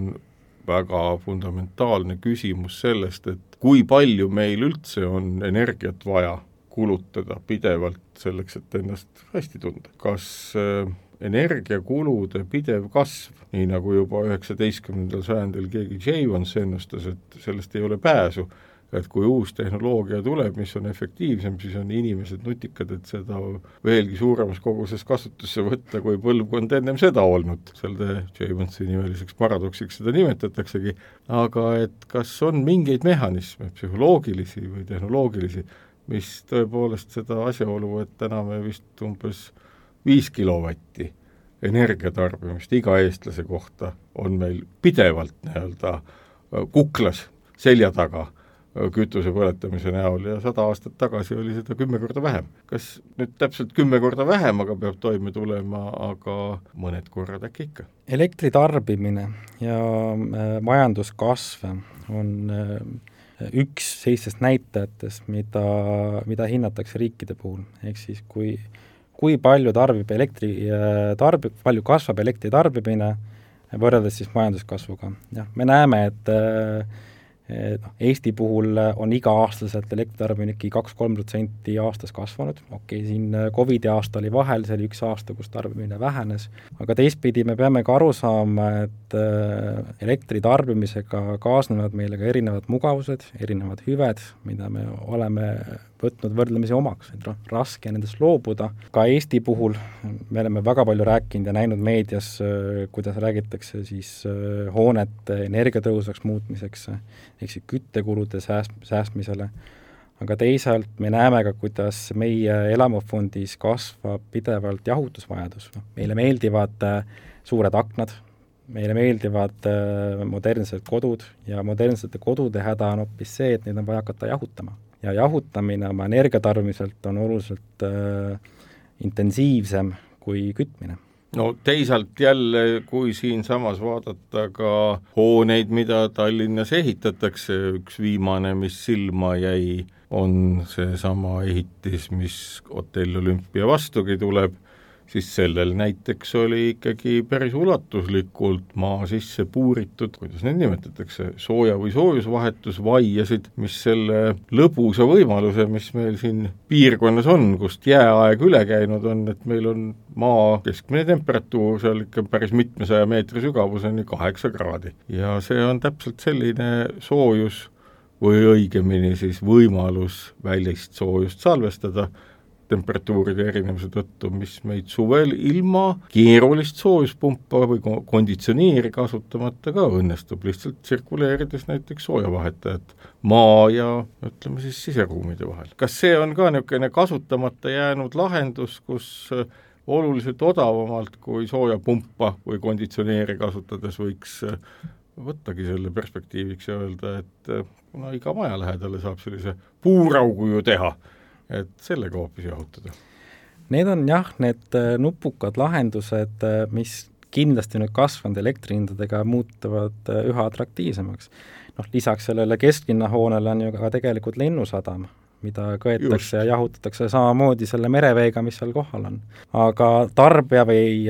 S2: väga fundamentaalne küsimus sellest, et kui palju meil üldse on energiat vaja kulutada pidevalt selleks, et ennast hästi tunda. kas äh, energiakulude pidev kasv, nii nagu juba üheksateistkümnendal sajandil keegi Jevons ennustas, et sellest ei ole pääsu, et kui uus tehnoloogia tuleb, mis on efektiivsem, siis on inimesed nutikad, et seda veelgi suuremas koguses kasutusse võtta, kui põlvkond ennem seda olnud. selle Jamonsi nimeliseks paradoksiks seda nimetataksegi, aga et kas on mingeid mehhanisme, psühholoogilisi või tehnoloogilisi, mis tõepoolest seda asjaolu, et täna me vist umbes viis kilovatti energiatarbimist iga eestlase kohta on meil pidevalt nii-öelda kuklas selja taga kütuse põletamise näol ja sada aastat tagasi oli seda kümme korda vähem. kas nüüd täpselt kümme korda vähem, aga peab toime tulema, aga mõned korrad äkki ikka?
S3: elektri tarbimine ja äh, majanduskasv on äh, üks sellistest näitajatest, mida, mida hinnatakse riikide puhul, ehk siis kui kui palju tarbib elektri, äh, tarbib, palju kasvab elektri tarbimine võrreldes siis majanduskasvuga. jah, me näeme, et äh, noh, Eesti puhul on iga-aastaselt elektritarbimine ikkagi kaks-kolm protsenti aastas kasvanud, okei okay,, siin Covidi aasta oli vahel, see oli üks aasta, kus tarbimine vähenes, aga teistpidi me peame ka aru saama, et elektri tarbimisega kaasnevad meile ka erinevad mugavused, erinevad hüved, mida me oleme võtnud võrdlemisi omaks, et noh, raske nendest loobuda, ka Eesti puhul me oleme väga palju rääkinud ja näinud meedias, äh, kuidas räägitakse siis äh, hoonete energiatõhusaks muutmiseks, ehk siis küttekulude sääst-, säästmisele, aga teisalt me näeme ka, kuidas meie elamufondis kasvab pidevalt jahutusvajadus, noh, meile meeldivad äh, suured aknad, meile meeldivad modernsed kodud ja modernsete kodude häda on hoopis see, et neid on vaja hakata jahutama ja jahutamine oma energiatarbimiselt on oluliselt äh, intensiivsem kui kütmine.
S2: No teisalt jälle, kui siinsamas vaadata ka hooneid, mida Tallinnas ehitatakse, üks viimane, mis silma jäi, on seesama ehitis, mis hotell Olümpia vastugi tuleb siis sellel näiteks oli ikkagi päris ulatuslikult maa sisse puuritud, kuidas neid nimetatakse, sooja- või soojusvahetusvaiasid, mis selle lõbusa võimaluse, mis meil siin piirkonnas on, kust jääaeg üle käinud on, et meil on maa keskmine temperatuur seal ikka päris mitmesaja meetri sügavuseni kaheksa kraadi. ja see on täpselt selline soojus või õigemini siis võimalus välist soojust salvestada, temperatuuride erinevuse tõttu, mis meid suvel ilma keerulist soojuspumpa või konditsioneeri kasutamata ka õnnestub, lihtsalt tsirkuleerides näiteks soojavahetajat maa ja ütleme siis siseruumide vahel. kas see on ka niisugune kasutamata jäänud lahendus, kus oluliselt odavamalt kui soojapumpa või konditsioneeri kasutades võiks võttagi selle perspektiiviks ja öelda, et kuna iga maja lähedale saab sellise puuraugu ju teha et sellega hoopis jahutada?
S3: Need on jah, need äh, nupukad lahendused, äh, mis kindlasti nüüd kasvanud elektrihindadega muutuvad äh, üha atraktiivsemaks. noh, lisaks sellele kesklinnahoonele on ju ka tegelikult lennusadam, mida kõetakse Just. ja jahutatakse samamoodi selle mereveega, mis seal kohal on. aga tarbija või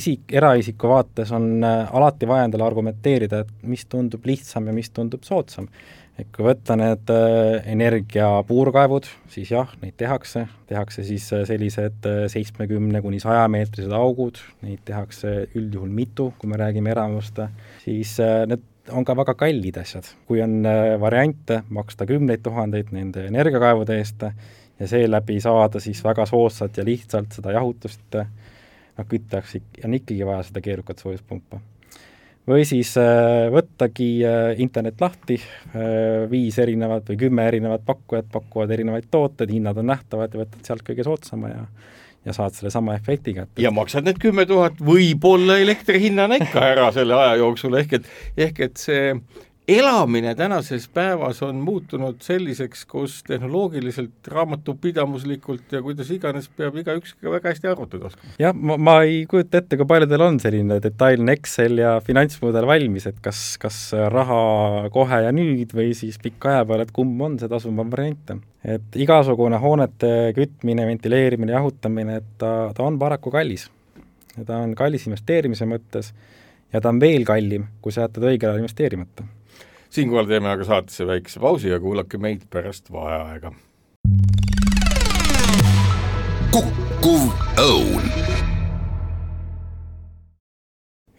S3: isik, eraisiku vaates on alati vaja endale argumenteerida, et mis tundub lihtsam ja mis tundub soodsam et kui võtta need äh, energiapuurkaevud, siis jah, neid tehakse, tehakse siis äh, sellised äh, seitsmekümne kuni sajameetrised augud, neid tehakse üldjuhul mitu, kui me räägime eramust, siis need on ka väga kallid asjad. kui on variante maksta kümneid tuhandeid nende energiakaevude eest ja seeläbi saada siis väga soodsalt ja lihtsalt seda jahutust, noh, kütteks on ikkagi vaja seda keerukat soojuspumpa või siis äh, võttagi äh, internet lahti, äh, viis erinevat või kümme erinevat pakkujat pakuvad erinevaid tooteid, hinnad on nähtavad ja võtad sealt kõige soodsama ja ja saad sellesama efekti kätte.
S2: ja maksad need kümme tuhat võib-olla elektri hinnana ikka ära selle aja jooksul, ehk et, ehk et see elamine tänases päevas on muutunud selliseks, kus tehnoloogiliselt, raamatupidamuslikult ja kuidas iganes peab igaüks ka väga hästi arvutada oskama.
S3: jah, ma, ma ei kujuta ette, kui paljudel on selline detailne Excel ja finantsmudel valmis, et kas, kas raha kohe ja nüüd või siis pika aja peale, et kumb on see tasuvam variant. et igasugune hoonete kütmine, ventileerimine, jahutamine, et ta, ta on paraku kallis. ta on kallis investeerimise mõttes ja ta on veel kallim, kui sa jätad õigel ajal investeerimata
S2: siinkohal teeme aga saatesse väikese pausi ja kuulake meid pärast vaheaega.
S1: kukkuv õun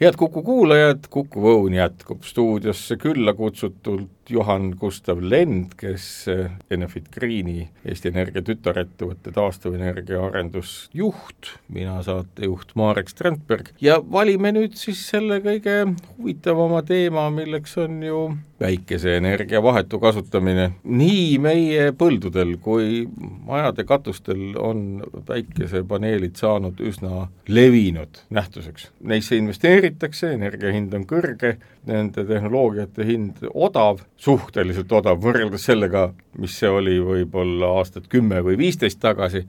S2: head Kuku kuulajad, Kuku Õun jätkub stuudiosse külla kutsutult Juhan Gustav Lend, kes Enefit Greeni, Eesti Energia tütarettevõtte taastuvenergia arendusjuht, mina saatejuht Marek Strandberg ja valime nüüd siis selle kõige huvitavama teema, milleks on ju päikeseenergia vahetu kasutamine. nii meie põldudel kui majade katustel on päikesepaneelid saanud üsna levinud nähtuseks. Neisse investeeritakse, energia hind on kõrge, nende tehnoloogiate hind odav, suhteliselt odav võrreldes sellega, mis see oli võib-olla aastat kümme või viisteist tagasi,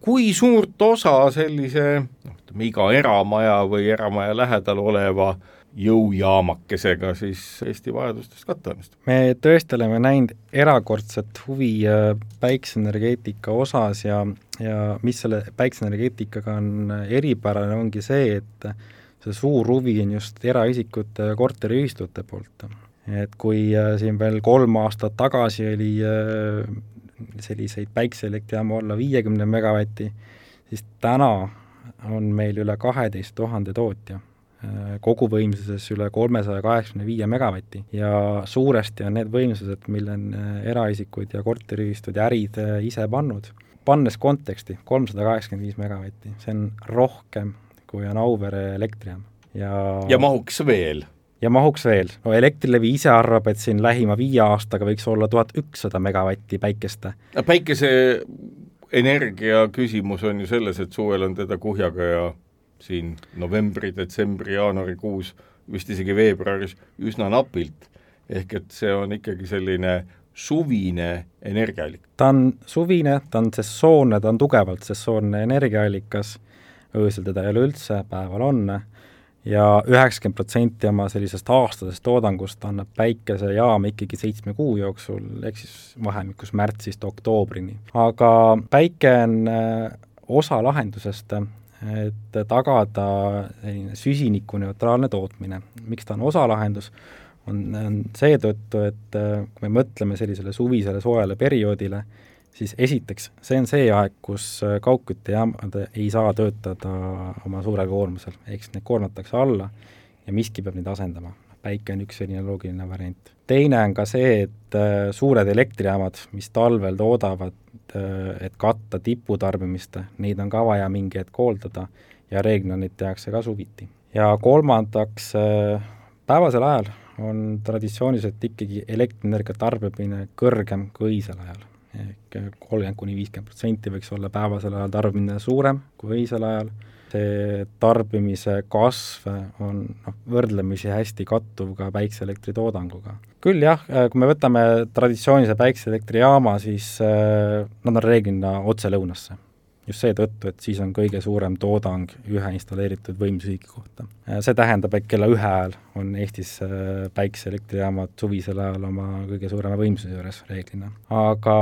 S2: kui suurt osa sellise noh, ütleme iga eramaja või eramaja lähedal oleva jõujaamakesega siis Eesti vajadustest katta õnnestub?
S3: me tõesti oleme näinud erakordset huvi äh, päikseenergeetika osas ja, ja mis selle päikseenergeetikaga on eripärane, ongi see, et see suur huvi on just eraisikute korteriühistute poolt et kui äh, siin veel kolm aastat tagasi oli äh, selliseid päikseelektrijaamu alla viiekümne megavati, siis täna on meil üle kaheteist tuhande tootja, äh, koguvõimsuses üle kolmesaja kaheksakümne viie megavati ja suuresti on need võimsused, mille on eraisikud ja korteriühistud ja ärid ise pannud. pannes konteksti, kolmsada kaheksakümmend viis megavatti, see on rohkem, kui on Auvere elektrijaam. Ja
S2: ja mahuks veel
S3: ja mahuks veel, no Elektrilevi ise arvab, et siin lähima viie aastaga võiks olla tuhat ükssada megavatti päikest.
S2: päikese energia küsimus on ju selles, et suvel on teda kuhjaga ja siin novembri, detsembri, jaanuarikuus, vist isegi veebruaris üsna napilt. ehk et see on ikkagi selline suvine energiaallik.
S3: ta on suvine, ta on sessoonne, ta on tugevalt sessoonne energiaallikas, öösel teda ei ole üldse, päeval on ja üheksakümmend protsenti oma sellisest aastasest toodangust annab päikesejaam ikkagi seitsme kuu jooksul, ehk siis vahemikus märtsist oktoobrini. aga päike on äh, osa lahendusest, et tagada selline süsinikuneutraalne tootmine. miks ta on osalahendus, on, on seetõttu, et äh, kui me mõtleme sellisele suvisele soojale perioodile, siis esiteks, see on see aeg, kus äh, kaugküttejaamad ei saa töötada oma suurel koormusel, ehk siis need koormatakse alla ja miski peab neid asendama. päike on üks selline loogiline variant. teine on ka see, et äh, suured elektrijaamad, mis talvel toodavad, äh, et katta tiputarbimist, neid on ka vaja mingi hetk hooldada ja reeglina neid tehakse ka suviti. ja kolmandaks, päevasel ajal on traditsiooniliselt ikkagi elektrienergia tarbimine kõrgem kui õisel ajal ehk kolmkümmend kuni viiskümmend protsenti võiks olla päevasel ajal tarbimine suurem kui öisel ajal, see tarbimise kasv on noh, võrdlemisi hästi kattuv ka päikseelektri toodanguga. küll jah, kui me võtame traditsioonilise päikseelektrijaama, siis äh, nad on reeglina otse lõunasse just seetõttu, et siis on kõige suurem toodang ühe installeeritud võimsusühiku kohta. see tähendab, et kella ühe ajal on Eestis äh, päikeseelektrijaamad suvisel ajal oma kõige suurema võimsuse juures reeglina. aga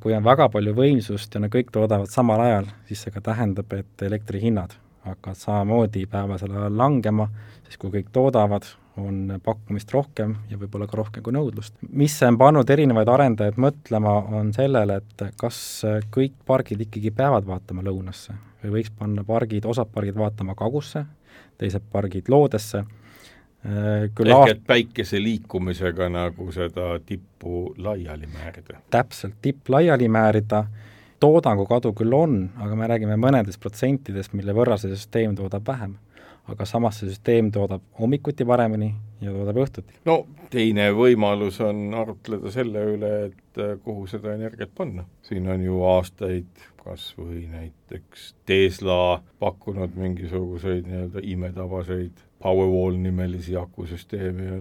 S3: kui on väga palju võimsust ja nad kõik toodavad samal ajal, siis see ka tähendab, et elektrihinnad hakkavad samamoodi päevasel ajal langema, sest kui kõik toodavad, on pakkumist rohkem ja võib-olla ka rohkem kui nõudlust. mis on pannud erinevaid arendajaid mõtlema, on sellele, et kas kõik pargid ikkagi peavad vaatama lõunasse või võiks panna pargid, osad pargid vaatama kagusse, teised pargid loodesse,
S2: küll ehk et päikese liikumisega nagu seda tippu laiali määrida?
S3: täpselt, tipp laiali määrida, toodangu kadu küll on, aga me räägime mõnedest protsentidest, mille võrra see süsteem toodab vähem aga samas see süsteem toodab hommikuti paremini ja toodab õhtuti.
S2: no teine võimalus on arutleda selle üle, et äh, kuhu seda energiat panna. siin on ju aastaid kas või näiteks Tesla pakkunud mingisuguseid nii-öelda imetabaseid Powerwall nimelisi akusüsteeme ja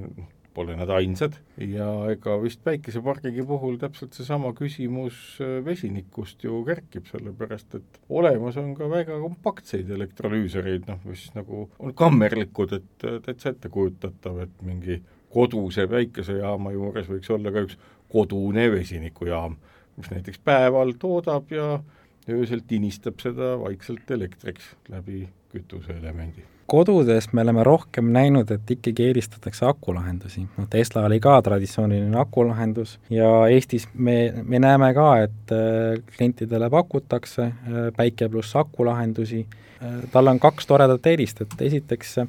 S2: pole nad ainsad. Ja ega vist päikesepargigi puhul täpselt seesama küsimus äh, vesinikust ju kerkib, sellepärast et olemas on ka väga kompaktseid elektrolüüsereid, noh, mis nagu on kammerlikud, et täitsa ettekujutatav, et mingi koduse päikesejaama juures võiks olla ka üks kodune vesinikujaam, mis näiteks päeval toodab ja öösel tinistab seda vaikselt elektriks läbi kütuseelemendi
S3: kodudes me oleme rohkem näinud, et ikkagi eelistatakse akulahendusi, noh Tesla oli ka traditsiooniline akulahendus ja Eestis me, me näeme ka, et äh, klientidele pakutakse äh, päike pluss akulahendusi, äh, tal on kaks toredat eelist, et esiteks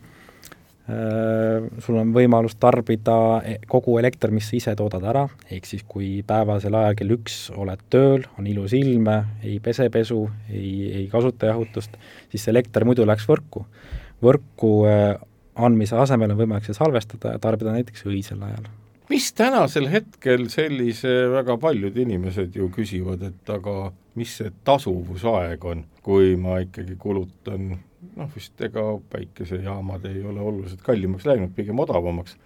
S3: sul on võimalus tarbida e-, kogu elekter, mis sa ise toodad ära, ehk siis kui päevasel ajal kell üks oled tööl, on ilus ilm, ei pese pesu, ei, ei kasuta jahutust, siis see elekter muidu läks võrku võrku äh, andmise asemel on võimalik see salvestada ja tarbida näiteks öisel ajal.
S2: mis tänasel hetkel sellise, väga paljud inimesed ju küsivad, et aga mis see tasuvusaeg on, kui ma ikkagi kulutan noh, vist ega päikesejaamad ei ole oluliselt kallimaks läinud, pigem odavamaks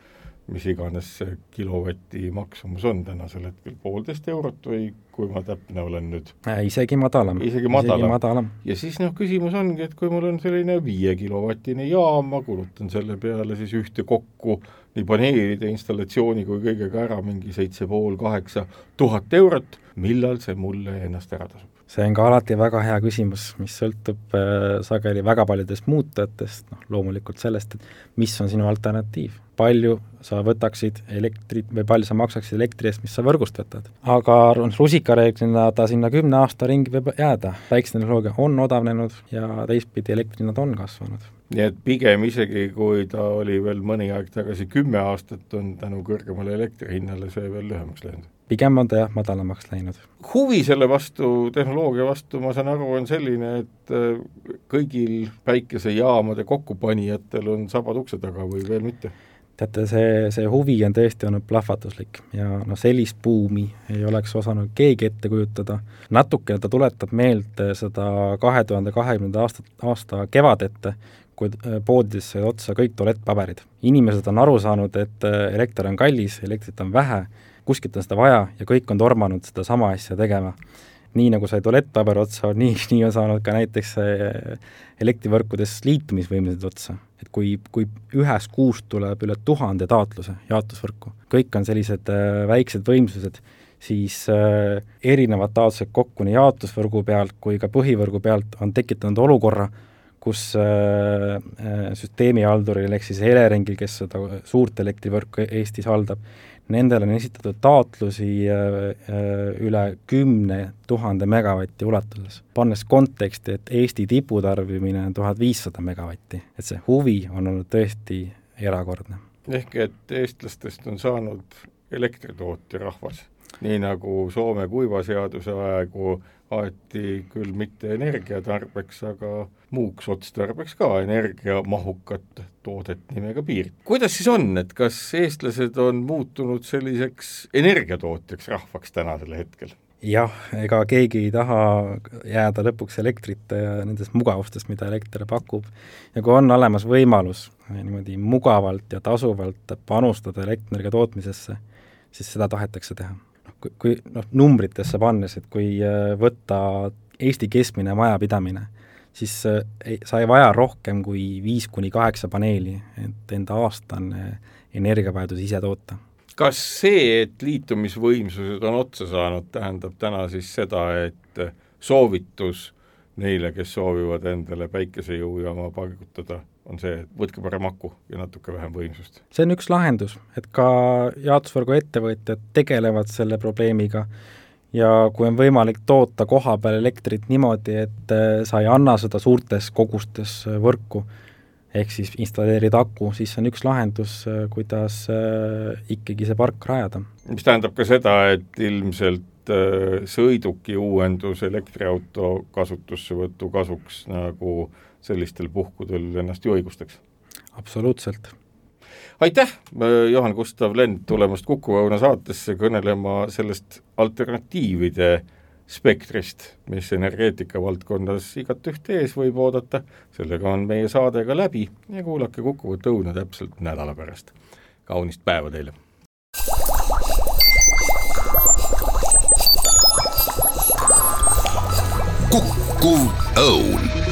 S2: mis iganes see kilovati maksumus on tänasel hetkel, poolteist eurot või kui ma täpne olen nüüd?
S3: Äh, isegi madalam.
S2: isegi madalam. madalam.. ja siis noh, küsimus ongi, et kui mul on selline viiekilovatine jaam, ma kulutan selle peale siis ühtekokku nii paneelide installatsiooni kui kõigega ära mingi seitse pool, kaheksa tuhat eurot, millal see mulle ennast ära tasub?
S3: See on ka alati väga hea küsimus, mis sõltub äh, sageli väga paljudest muutujatest, noh loomulikult sellest, et mis on sinu alternatiiv. palju sa võtaksid elektrit või palju sa maksaksid elektri eest, mis sa võrgust võtad. aga rusikareeglina ta sinna kümne aasta ringi võib jääda, päiksetehnoloogia on odavnenud ja teistpidi elektrihinnad on kasvanud
S2: nii et pigem isegi, kui ta oli veel mõni aeg tagasi kümme aastat, on tänu kõrgemale elektri hinnale see veel lühemaks läinud.
S3: Pigem on ta jah, madalamaks läinud.
S2: huvi selle vastu, tehnoloogia vastu, ma saan aru, on selline, et äh, kõigil päikesejaamade kokkupanijatel on sabad ukse taga või veel mitte?
S3: Teate, see, see huvi on tõesti olnud plahvatuslik ja noh, sellist buumi ei oleks osanud keegi ette kujutada. natukene ta tuletab meelde seda kahe tuhande kahekümnenda aasta, aasta kevadet, kui äh, poodides sai otsa kõik tualettpaberid. inimesed on aru saanud, et äh, elekter on kallis, elektrit on vähe, kuskilt on seda vaja ja kõik on tormanud sedasama asja tegema. nii nagu sai tualettpaber otsa, nii, nii on saanud ka näiteks äh, elektrivõrkudes liitumisvõimsused otsa. Et kui, kui ühes kuus tuleb üle tuhande taotluse jaotusvõrku, kõik on sellised väiksed võimsused, siis äh, erinevad taotlused kokku nii jaotusvõrgu pealt kui ka põhivõrgu pealt on tekitanud olukorra, kus äh, äh, süsteemihalduril ehk siis Eleringil, kes seda suurt elektrivõrku Eestis haldab, nendel on esitatud taotlusi äh, üle kümne tuhande megavati ulatuses. pannes konteksti, et Eesti tiputarbimine on tuhat viissada megavatti, et see huvi on olnud tõesti erakordne.
S2: ehk et eestlastest on saanud elektritootja rahvas, nii nagu Soome kuivaseaduse aegu aeti küll mitte energiatarbeks, aga muuks otstarbeks ka energiamahukat toodet nimega piir. kuidas siis on, et kas eestlased on muutunud selliseks energiatootjaks rahvaks tänasel hetkel?
S3: jah, ega keegi ei taha jääda lõpuks elektrita ja nendest mugavustest, mida elekter pakub. ja kui on olemas võimalus niimoodi mugavalt ja tasuvalt panustada elektrienergia tootmisesse, siis seda tahetakse teha kui, kui noh, numbritesse pannes, et kui äh, võtta Eesti keskmine majapidamine, siis äh, ei, sa ei vaja rohkem kui viis kuni kaheksa paneeli, et enda aastane energiavajadus ise toota.
S2: kas see, et liitumisvõimsused on otsa saanud, tähendab täna siis seda, et soovitus neile, kes soovivad endale päikesejõujaama paigutada, on see, et võtke parem aku ja natuke vähem võimsust.
S3: see on üks lahendus, et ka jaotusvõrgu ettevõtjad tegelevad selle probleemiga ja kui on võimalik toota koha peal elektrit niimoodi, et äh, sa ei anna seda suurtes kogustes äh, võrku, ehk siis installeerid aku, siis see on üks lahendus, äh, kuidas ikkagi see park rajada.
S2: mis tähendab ka seda, et ilmselt sõiduki uuendus elektriauto kasutussevõtu kasuks nagu äh, sellistel puhkudel ennast ju õigustaks.
S3: absoluutselt.
S2: aitäh, Johan Gustav Lend, tulemast Kuku Õuna saatesse kõnelema sellest alternatiivide spektrist, mis energeetika valdkonnas igat ühte ees võib oodata, sellega on meie saade ka läbi ja kuulake Kuku Õuna täpselt nädala pärast. kaunist päeva teile!
S1: Kuku Õu